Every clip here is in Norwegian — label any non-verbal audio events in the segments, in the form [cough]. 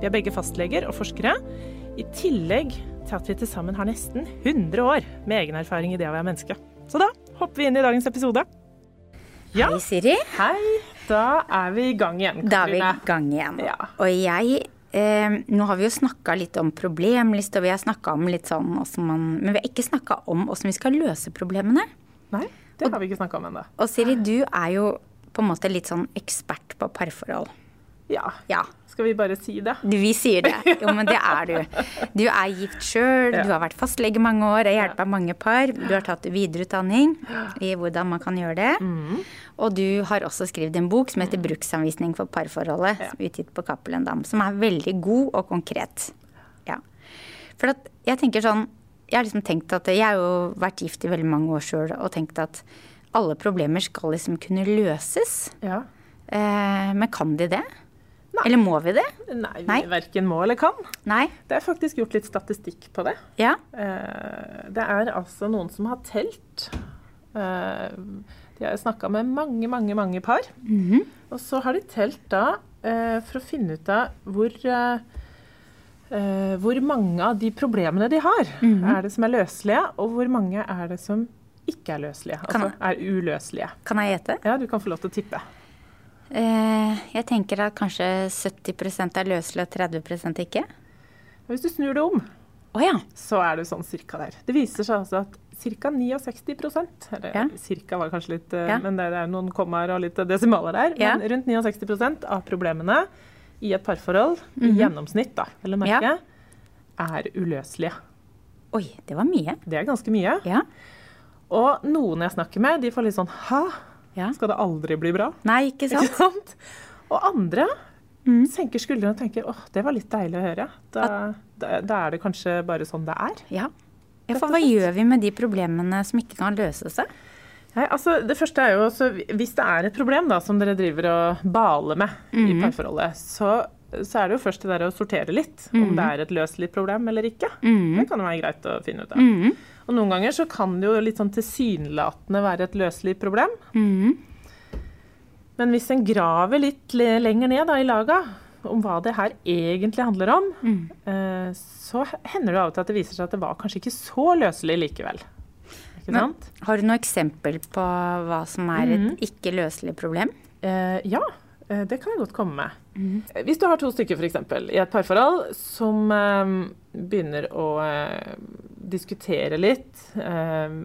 Vi er begge fastleger og forskere, i tillegg til at vi til sammen har nesten 100 år med egen erfaring i det å være menneske. Så da hopper vi inn i dagens episode. Ja, Hei, Siri. hei. Da er vi i gang igjen, Da er vi i gang igjen. Ja. Og jeg eh, Nå har vi jo snakka litt om problemliste, og vi har snakka om litt sånn man Men vi har ikke snakka om åssen vi skal løse problemene. Nei, det har vi ikke snakka om ennå. Og Siri, du er jo på en måte litt sånn ekspert på parforhold. Ja. Ja. Skal vi bare si det? Du, Vi sier det. [laughs] Jo, men det er du. Du er gift sjøl, Ja. du har vært fastlege mange år, har hjulpet mange par. Du har tatt videreutdanning i hvordan man kan gjøre det. Mm. Og du har også skrevet en bok som heter 'Bruksanvisning for parforholdet', er utgitt på Cappelen Dam, som er veldig god og konkret. Ja. For at jeg tenker sånn Jeg har liksom tenkt at Jeg har jo vært gift i veldig mange år sjøl og tenkt at alle problemer skal liksom kunne løses. Ja. Eh, men kan de det? Eller må vi det? Nei, vi Nei. verken må eller kan. Nei? Det er faktisk gjort litt statistikk på det. Ja? Eh, Det er altså noen som har telt. Eh, De har snakka med mange, mange, mange par. Og så har de telt da eh, for å finne ut av hvor hvor mange av de problemene de har, er det som er løselige, og hvor mange er det som ikke er løselige. Altså er uløselige. Kan jeg gjette? Ja, du kan få lov til å tippe. Eh, jeg tenker at kanskje 70% er løselig og 30% ikke. Hvis du snur det om, oh, ja. så er det sånn cirka der. Det viser seg altså at ca. 69 eller Ja. cirka var kanskje litt eh, Ja. Men det er noen kommaer og litt desimaler der. Ja. Men rundt 69% av problemene i et parforhold, i gjennomsnitt, da, eller Mhm. Merke, er uløselige. Oi, det var mye. Det er ganske mye. Ja. Og noen jeg snakker med, de får litt sånn Hæ? Ja. Skal det aldri bli bra? Nei, ikke Ikke sant? sant? Og andre Mm. senker skuldrene og tenker åh, det var litt deilig å høre. Da, da, da er det kanskje bare sånn det er. Ja. ja. For hva gjør vi med de problemene som ikke kan løse seg? Nei, altså det første er jo også, Hvis det er et problem da, som dere driver og baler med i parforholdet, så, så er det jo først det der å sortere litt. Om det er et løselig problem eller ikke. Det kan jo være greit å finne ut av. Og noen ganger så kan det jo litt sånn tilsynelatende være et løselig problem. Men hvis en graver litt lenger ned da, i laga om hva det her egentlig handler om, eh, så hender det av og til at det viser seg at det var kanskje ikke så løselig likevel. Men, sant? har du noe eksempel på hva som er et ikke løselig problem? Eh, ja, det kan jeg godt komme med. Mm. Hvis du har to stykker for eksempel, i et parforhold som eh, begynner å eh, diskutere litt eh,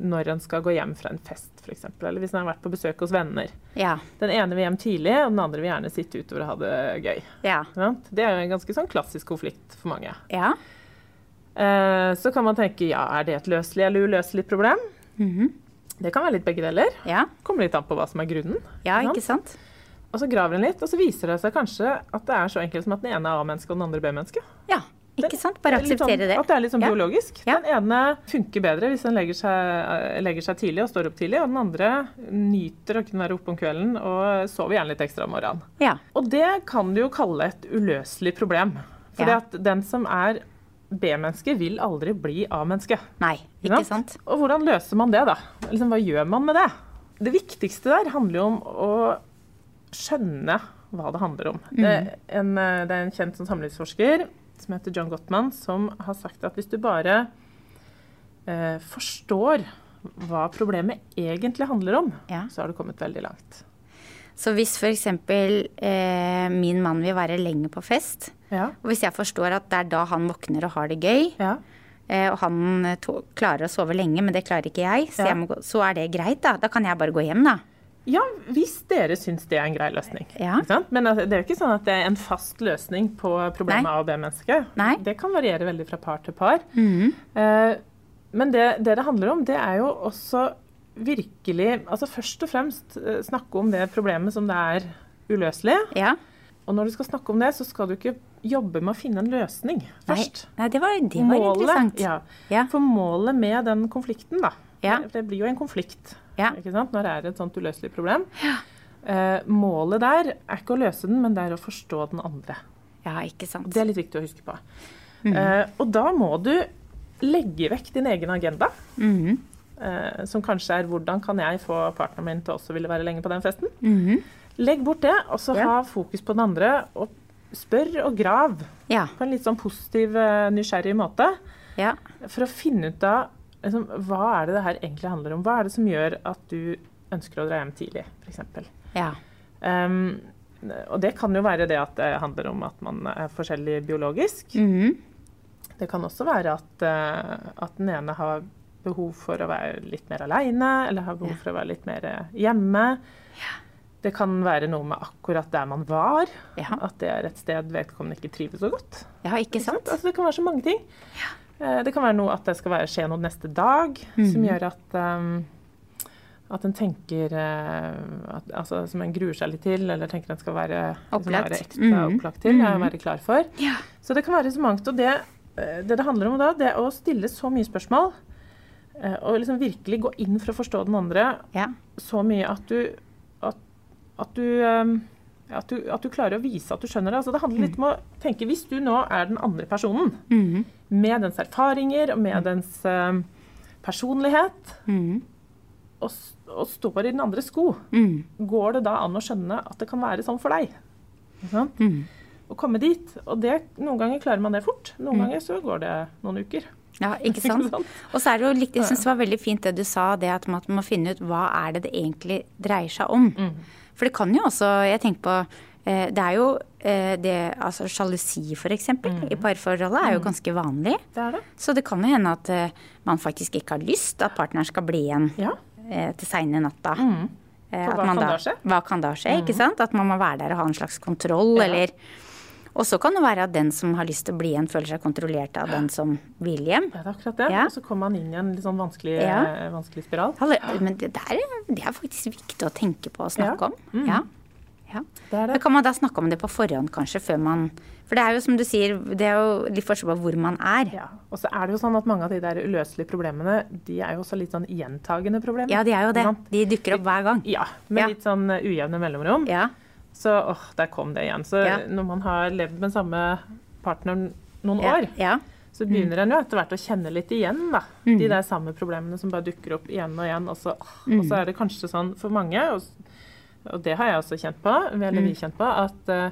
når en skal gå hjem fra en fest, f.eks., eller hvis en har vært på besøk hos venner. Ja. Den ene vil hjem tidlig, og den andre vil gjerne sitte utover og ha det gøy. Ja. Det er jo en ganske sånn klassisk konflikt for mange. Ja. Eh, så kan man tenke ja, er det et løselig eller uløselig problem? Det kan være litt begge deler. Ja. Kommer litt an på hva som er grunnen. ja, ikke ikke sant? Og så graver en litt, og så viser det seg kanskje at det er så enkelt som at den ene er A-menneske og den andre B-menneske. Ja, ikke sant? Bare Litt sånn- akseptere det. At det er litt sånn Ja. biologisk. Ja. Den ene funker bedre hvis den legger seg, legger seg tidlig og står opp tidlig, og den andre nyter å kunne være oppe om kvelden og sover gjerne litt ekstra om morgenen. Ja. Og det kan du jo kalle et uløselig problem. Fordi Ja. den som er B-menneske, vil aldri bli A-menneske. Nei, ikke sant? Og hvordan løser man det, da? Liksom, hva gjør man med det? Det viktigste der handler jo om å skjønne hva det handler om. Det, er en, eh, det er en kjent sånn samlivsforsker som heter John Gottman, som har sagt at hvis du bare eh, forstår hva problemet egentlig handler om, Ja. så har du kommet veldig langt. Så hvis f.eks. Eh, min mann vil være lenge på fest, Ja. og hvis jeg forstår at det er da han våkner og har det gøy, Ja. eh, og han eh, klarer å sove lenge, men det klarer ikke jeg, så, jeg gå, så er det greit, da. Da kan jeg bare gå hjem, da. Ja, hvis dere syns det er en grei løsning. Ja. Men altså, det er jo ikke sånn at det er en fast løsning på problemet Nei. A og B-mennesket. Det kan variere veldig fra par til par. Eh, men det, det det handler om, det er jo også virkelig Altså først og fremst eh, snakke om det problemet som det er uløselig. Ja. Og når du skal snakke om det, så skal du ikke jobbe med å finne en løsning først. nei det var, det var interessant. Ja. For målet med den konflikten, da Ja. det, det blir jo en konflikt Ja. når det er et sånt uløselig problem. Eh, målet der er ikke å løse den, men det er å forstå den andre. Ja, ikke sant. Det er litt viktig å huske på. Mm. Eh, og da må du legge vekk din egen agenda. Mm. eh, som kanskje er 'hvordan kan jeg få partneren min til også ville være lenge på den festen'? Mm. Legg bort det, og så Ja. ha fokus på den andre. Og spør og grav Ja. på en litt sånn positiv, eh, nysgjerrig måte. ja. For å finne ut av liksom, hva er det det her egentlig handler om. Hva er det som gjør at du ønsker å dra hjem tidlig, f.eks. Ja. Um, og det kan jo være det at det handler om at man er forskjellig biologisk. Mhm. Det kan også være at, eh, at den ene har behov for å være litt mer aleine, eller har behov Ja. for å være litt mer hjemme. hjemme. Det kan være noe med akkurat der man var. Ja. At det er et sted vedkommende ikke trives så godt. ja, ikke sant? Altså, det kan være så mange ting. Eh, Det kan være noe at det skal være, skje noe neste dag, som gjør at um, at en tenker eh, at, altså, Som en gruer seg litt til, eller tenker en skal være, liksom, være ekstra mm. opplagt til. og Være klar for. Ja. Så det kan være så mangt. Og det eh, det, det handler om da, det er å stille så mye spørsmål, eh, og liksom virkelig gå inn for å forstå den andre Ja. så mye at du at, at du um, at du, at du klarer å vise at du skjønner det. Altså, det handler litt om å tenke Hvis du nå er den andre personen, Mhm. med dens erfaringer og med dens uh, personlighet, Mhm. og, og står i den andres sko, Mhm. går det da an å skjønne at det kan være sånn for deg? Mhm. Å komme dit. Og det, noen ganger klarer man det fort. Noen ganger så går det noen uker. Ja, ikke sant? Og så er det jo likt, jeg synes det var veldig fint det du sa, det at man må finne ut hva er det det egentlig dreier seg om. Mm. For det kan jo også, jeg tenker på, eh, det er jo eh, det, altså sjalusi eksempel, Mm. i parforholdet er jo ganske vanlig. Det er det. Så det kan jo hende at eh, man faktisk ikke har lyst at partneren skal bli igjen Ja. til seine natta. Mm. Hva man kan da skje? Hva kan da skje, ikke sant? At man må være der og ha en slags kontroll, Ja. eller Og så kan det være at den som har lyst til å bli igjen, føler seg kontrollert av den som vil hjem. Ja, det er akkurat det. Ja. Og så kommer man inn i en litt sånn vanskelig, Ja. eh, vanskelig spiral. Men det, der, det er faktisk viktig å tenke på og snakke om. Ja. ja. Det er det. kan man da snakke om det på forhånd, kanskje, før man For det er jo som du sier, det er jo litt forskjell på hvor man er. Ja. Og så er det jo sånn at mange av de der uløselige problemene, de er jo også litt sånn gjentagende problemer. Ja, de er jo det. De dukker opp hver gang. Ja, med Ja. litt sånn ujevne mellomrom. Ja. Så åh, der kom det igjen. Så Ja. når man har levd med samme partner noen år, ja. så begynner en jo etter hvert å kjenne litt igjen da. Mm. de der samme problemene som bare dukker opp igjen og igjen. Og så, åh, og så er det kanskje sånn for mange, og, og det har jeg også kjent på, eller Mm. vi kjent på, at uh,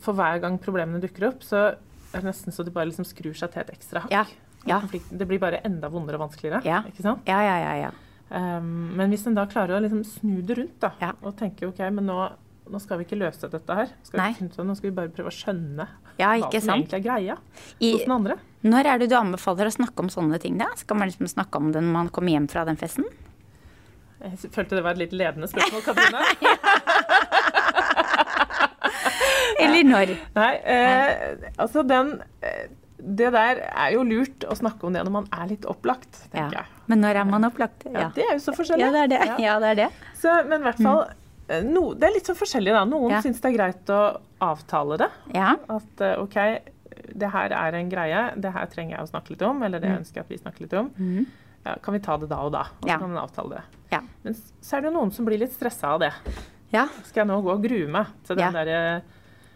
for hver gang problemene dukker opp, så er det nesten så de bare liksom skrur seg til et ekstra hakk. Ja. Ja. Det blir bare enda vondere og vanskeligere. Ja. ikke sant? Ja, ja, ja. ja. Um, men hvis en da klarer å liksom snu det rundt da, og tenke ok, men nå, nå skal vi ikke løse dette her. Skal finne nå skal vi bare prøve å skjønne Ja, hva som sant? egentlig er greia hos den andre. Når er det du anbefaler å snakke om sånne ting, da? Skal man liksom snakke om det når man kommer hjem fra den festen? Jeg følte det var et litt ledende spørsmål, Katrine. [laughs] Eller når? Nei, eh, altså den eh, Det der er jo lurt å snakke om det når man er litt opplagt, Ja. tenker jeg. Men når er man opplagt? Ja, Det er jo så forskjellig. Ja, det er det. Ja. Ja, det er det. Så, men i hvert fall eh, no, Det er litt så forskjellig, da. Noen Ja. syns det er greit å avtale det. Ja. At eh, OK, det her er en greie, det her trenger jeg å snakke litt om, eller det ønsker jeg at vi snakker litt om. Ja, kan vi ta det da og da? Og så kan man avtale det. Ja. Men så er det noen som blir litt stressa av det. Ja. Skal jeg nå gå og grue meg til den Ja. derre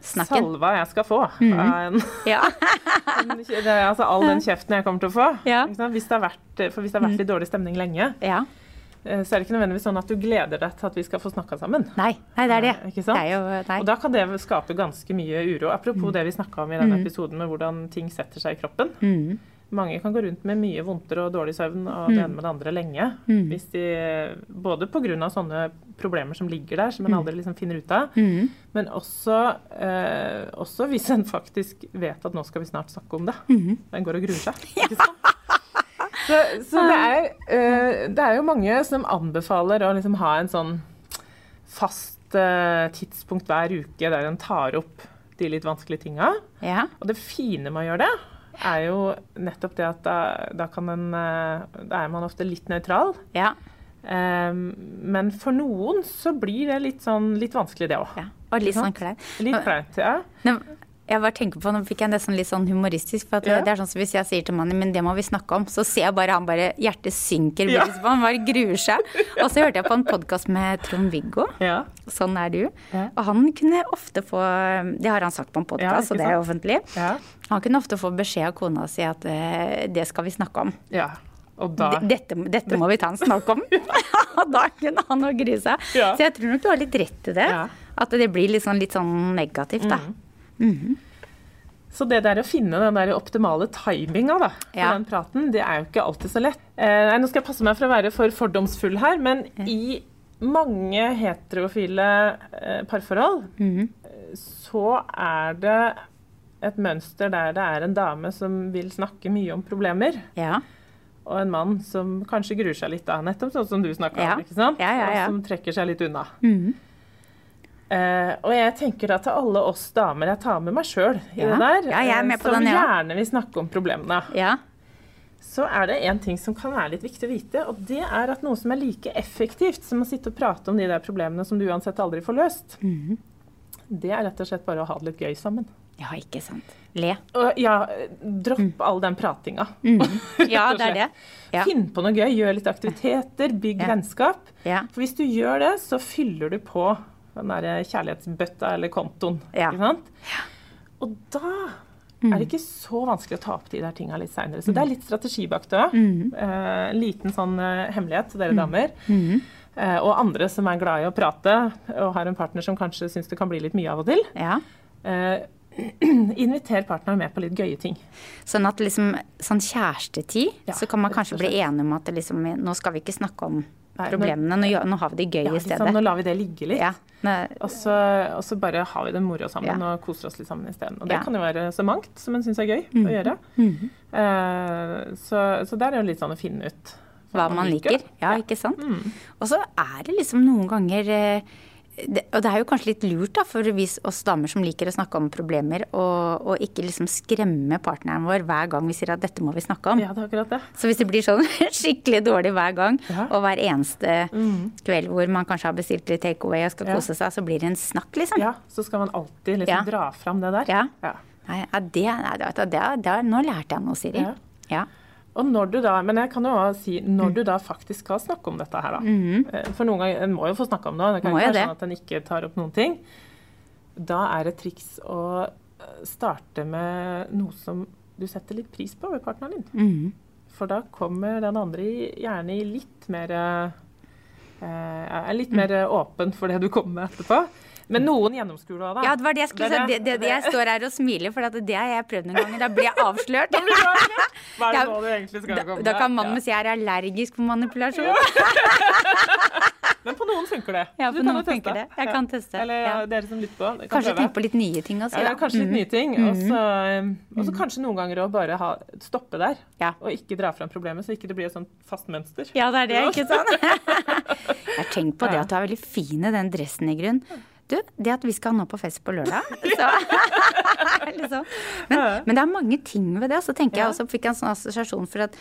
Snakken. salva jeg skal få? Mm. En, [laughs] Ja. [laughs] altså all den kjeften jeg kommer til å få. Ja. Hvis det har vært, hvis det har vært litt dårlig stemning lenge, ja. Eh, så er det ikke nødvendigvis sånn at du gleder deg til at vi skal få snakka sammen. Nei, nei, det er det. Ikke sant? Det jo. Og da kan det skape ganske mye uro. Apropos det vi snakka om i denne episoden med hvordan ting setter seg i kroppen. Mm. mange kan gå rundt med mye vondter og dårlig søvn og Mm. det ene med det andre lenge. Hvis de, både pga. sånne problemer som ligger der, som en aldri liksom finner ut av, Mm. men også, eh, også hvis en faktisk vet at nå skal vi snart snakke om det. Mm. En går og gruer seg. [laughs] Ikke sant? Så, så det, er, uh, det er jo mange som anbefaler å liksom ha en sånn fast uh, tidspunkt hver uke der en tar opp de litt vanskelige tinga. Ja. Og det fine med å gjøre det, er jo nettopp det at da, da, kan en, eh, da er man ofte litt nøytral. Ja. Um, men for noen så blir det litt sånn litt vanskelig, det òg. ja. Og litt sånn kleint. Litt kleint, ja. Nå, jeg bare tenker på, Nå fikk jeg nesten litt sånn humoristisk. for at Ja. det er sånn som Hvis jeg sier til mannen men det må vi snakke om, så ser jeg bare han bare hjertet synker. Ja. Han bare gruer seg. [laughs] Og så hørte jeg på en podkast med Trond-Viggo. ja. Sånn er du. Og han kunne ofte få Det har han sagt på en podkast, og det er jo offentlig. ja. Han kunne ofte få beskjed av kona si at eh, det skal vi snakke om. ja. Og da Dette, dette må vi ta en snakk om. [laughs] [laughs] og da kunne han òg grue seg. Så jeg tror nok du har litt rett i det. At det blir litt sånn, litt sånn negativt, da. Så det der å finne den der optimale timinga da, for Ja. den praten, det er jo ikke alltid så lett. Eh, nå skal jeg passe meg for å være for fordomsfull her, men i mange heterofile eh, parforhold mm -hmm. så er det et mønster der det er en dame som vil snakke mye om problemer, Ja. og en mann som kanskje gruer seg litt da, nettopp sånn som du snakka Ja. om, ikke sant? Ja, ja, som trekker seg litt unna. Mhm. Eh, og jeg tenker da til alle oss damer, jeg tar med meg sjøl i Ja. det der, Ja, eh, med på som den, ja. gjerne vil snakke om problemene, ja. så er det en ting som kan være litt viktig å vite, og det er at noe som er like effektivt som å sitte og prate om de der problemene som du uansett aldri får løst, Mhm. det er rett og slett bare å ha det litt gøy sammen. Ja, ikke sant. Le. Og ja, dropp all den pratinga. Mm. [laughs] Ja, det er det. Ja. Finn på noe gøy, gjør litt aktiviteter, bygg vennskap. For hvis du gjør det, så fyller du på den der kjærlighetsbøtta eller kontoen. Ja. Ikke sant? Og da er det ikke så vanskelig å ta opp de der tinga litt seinere. Så det er litt strategi bak det Mm. Eh, liten sånn eh, hemmelighet til dere damer. Eh, og andre som er glad i å prate og har en partner som kanskje syns det kan bli litt mye av og til. ja. Eh, [clears throat] inviter partneren med på litt gøye ting. Sånn at liksom sånn kjærestetid, Ja, så kan man kanskje bli enig om at det liksom, nå skal vi ikke snakke om problemene, nå, nå har vi det gøy Ja, i stedet. sant? Nå lar vi det ligge litt. Ja. Og så, og så bare har vi det moro sammen og koser oss litt sammen isteden. Og det kan jo være så mangt som en syns er gøy å gjøre. Eh, så, så der er jo litt sånn å finne ut hva man liker. Ja, ikke sant. Og så er det liksom noen ganger eh, det, Og det er jo kanskje litt lurt da, for vi, oss damer som liker å snakke om problemer, og, og ikke liksom skremme partneren vår hver gang vi sier at dette må vi snakke om. Ja, det er akkurat det. Så hvis det blir sånn [laughs] skikkelig dårlig hver gang, Ja. og hver eneste kveld hvor man kanskje har bestilt litt takeaway og skal Ja. kose seg, så blir det en snakk, liksom. Ja, så skal man alltid liksom Ja. dra fram det der. Ja. Nei, det, det, det, nå lærte jeg noe, Siri. Ja. Og når du da, Men jeg kan jo også si når du da faktisk skal snakke om dette her, da. Eh, For noen ganger, En må jo få snakke om det. Det kan Må ikke være det. sånn at en ikke tar opp noen ting. Da er det triks å eh, starte med noe som du setter litt pris på ved partneren din. Mhm. For da kommer den andre gjerne i litt mer eh, Er litt mer eh, åpen for det du kommer med etterpå. Men noen gjennomskuer det da. Ja, det var det jeg skulle si. Det, det, det, jeg står her og smiler, for det har jeg prøvd noen ganger. Da blir jeg avslørt. [laughs] [laughs] Hva er det Ja, nå du egentlig skal Da, komme da kan mannen Ja. si jeg er allergisk for manipulasjon. [laughs] Men på noen funker det. Ja, på du noen funker det. Jeg kan teste, Eller ja. dere som lytter på. kan Kanskje tenke på litt nye ting å si, ja, kanskje litt mm. nye ting. Og så mm. kanskje noen ganger å bare ha, stoppe der. Ja. Og ikke dra fram problemet, så ikke det blir et sånt fast mønster. Ja, det er det, ikke sant? Jeg har tenkt på det at du er veldig fin i den dressen i grunn. Du, det at vi skal nå på fest på lørdag [laughs] så, [laughs] liksom. men, men det er mange ting ved det. Så tenker jeg også, fikk jeg en sånn assosiasjon for at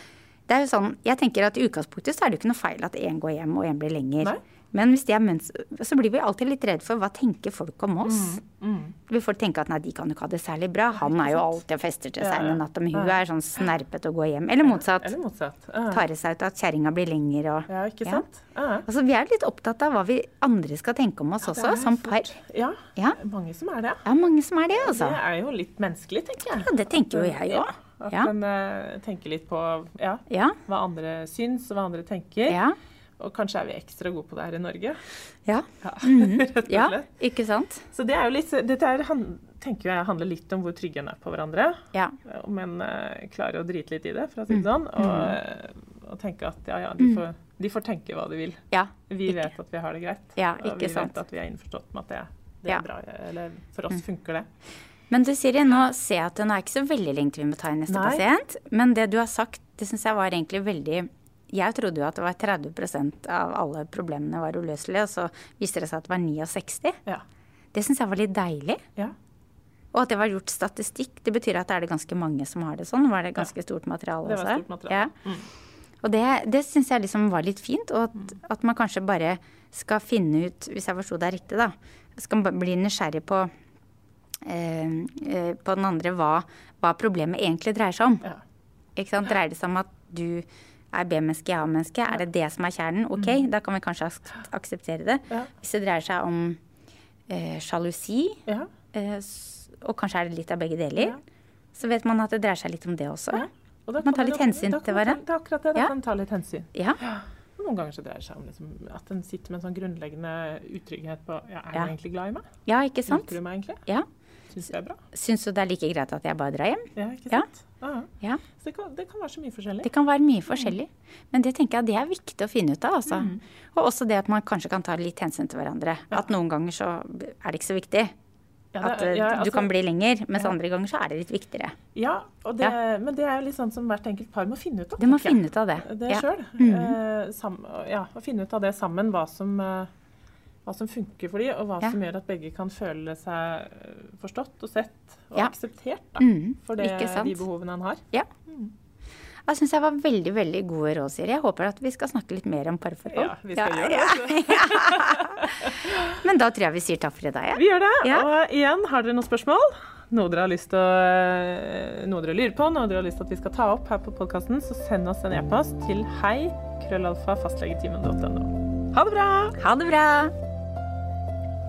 det er jo sånn, Jeg tenker at i utgangspunktet så er det jo ikke noe feil at én går hjem og én blir lenger. Nei. Men hvis de er mønster, så blir vi alltid litt redd for hva tenker folk om oss. Mm, Vi får tenke at nei, de kan jo ikke ha det særlig bra. Han er jo alltid og fester til seg Ja, ja. en natt, men hun er sånn snerpete og går hjem. Eller motsatt. Eller motsatt. Ja, Tar det seg ut at kjerringa blir lenger og ja ikke Ja. sant? Ja. Altså, Vi er litt opptatt av hva vi andre skal tenke om oss også, som fort- par. Ja, Ja. mange som er det. Er mange som er det, altså. Det er jo litt menneskelig, tenker jeg. Ja, det tenker jo jeg Ja, òg. At Ja. en uh, tenker litt på ja, Ja. hva andre syns, og hva andre tenker. Ja. Og kanskje er vi ekstra gode på det her i Norge. Ja. [laughs] Ja, rett og ja. Ikke sant? Så det er jo litt, dette er, tenker jeg handler litt om hvor trygge en er på hverandre. Ja. Om en uh, klarer å drite litt i det, for å si det Mm. sånn. Og, eh, og tenke at ja, ja, de får, de får tenke hva de vil. ja. Vi Ikke- vet at vi har det greit. Ja, og vi sant. vet at vi er innforstått med at det, det. Mm. er bra. Eller for oss funker det. Men du Siri, nå ser jeg at nå er ikke så veldig lenge til vi må ta inn neste Nei. pasient. Men det du har sagt, det syns jeg var egentlig veldig Jeg trodde jo at det var 30% av alle problemene var uløselige, og så viste det seg at det var 69. Ja. Det syns jeg var litt deilig. ja. Og at det var gjort statistikk. Det betyr at det er det ganske mange som har det sånn. Var det ganske stort materiale også? Det var stort materiale. Ja. Og det, det syns jeg liksom var litt fint. Og at, at man kanskje bare skal finne ut, hvis jeg forsto deg riktig, da, skal man bli nysgjerrig på eh, eh, på den andre hva, hva problemet egentlig dreier seg om. Ja. Ikke sant? Dreier det seg om at du er B-menneske, A-menneske? Er det det som er kjernen? Ok, da kan vi kanskje ak akseptere det. Ja. Hvis det dreier seg om eh, sjalusi, ja. eh, og kanskje er det litt av begge deler, Ja. så vet man at det dreier seg litt om det også. Man tar litt da- hensyn da til hverandre. Det er akkurat det. Da kan man ta litt hensyn. Ja. Noen ganger så dreier det seg om liksom, at en sitter med en sånn grunnleggende utrygghet på ja, Er du egentlig glad i meg? ja, ikke sant? Liker du meg egentlig? Ja. Syns du det er bra? Syns du det er like greit at jeg bare drar hjem? Ja, ikke sant? Ja. Ja. Så det kan, det kan være så mye forskjellig. Det kan være mye forskjellig. Men det tenker jeg det er viktig å finne ut av. Altså. Mm. Og også det at man kanskje kan ta litt hensyn til hverandre. At noen ganger så er det ikke så viktig. Ja, det- at ja, du altså- kan bli lenger, mens Ja. andre ganger så er det litt viktigere. Ja, og det, Ja. men det er jo litt sånn som hvert enkelt par må finne ut av. Du må finne ut av det. det Ja. sjøl. Mm Eh, sam, ja, og finne ut av det sammen, hva som, eh, hva som funker for dem, og hva Ja. som gjør at begge kan føle seg eh, forstått og sett og Ja. akseptert da, Mhm, for det, de behovene han har. Ja. Jeg syns jeg var veldig veldig gode råd, Siri. Jeg håper at vi skal snakke litt mer om parforhold. Ja, vi skal gjøre det. ja. [laughs] Men da tror jeg vi sier takk for i dag. Ja. Vi gjør det. Ja. Og igjen, har dere noen spørsmål? Noe dere har lyst til å, eh, noe dere lurer på, noe dere har lyst til at vi skal ta opp her på podkasten, så send oss en e-post til hei krøllalfa fastlegetimen.no. Ha det bra! Ha det bra!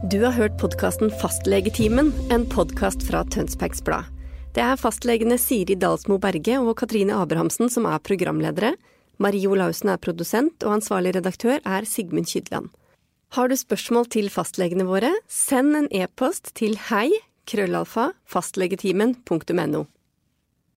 Du har hørt podkasten Fastlegetimen, en podkast fra Tønsbergs Blad. Det er fastlegene Siri Dalsmo Berge og Katrine Abrahamsen som er programledere. Marie Olaussen er produsent, og ansvarlig redaktør er Sigmund Kydland. Har du spørsmål til fastlegene våre, send en e-post til hei krøllalfa fastlegetimen.no.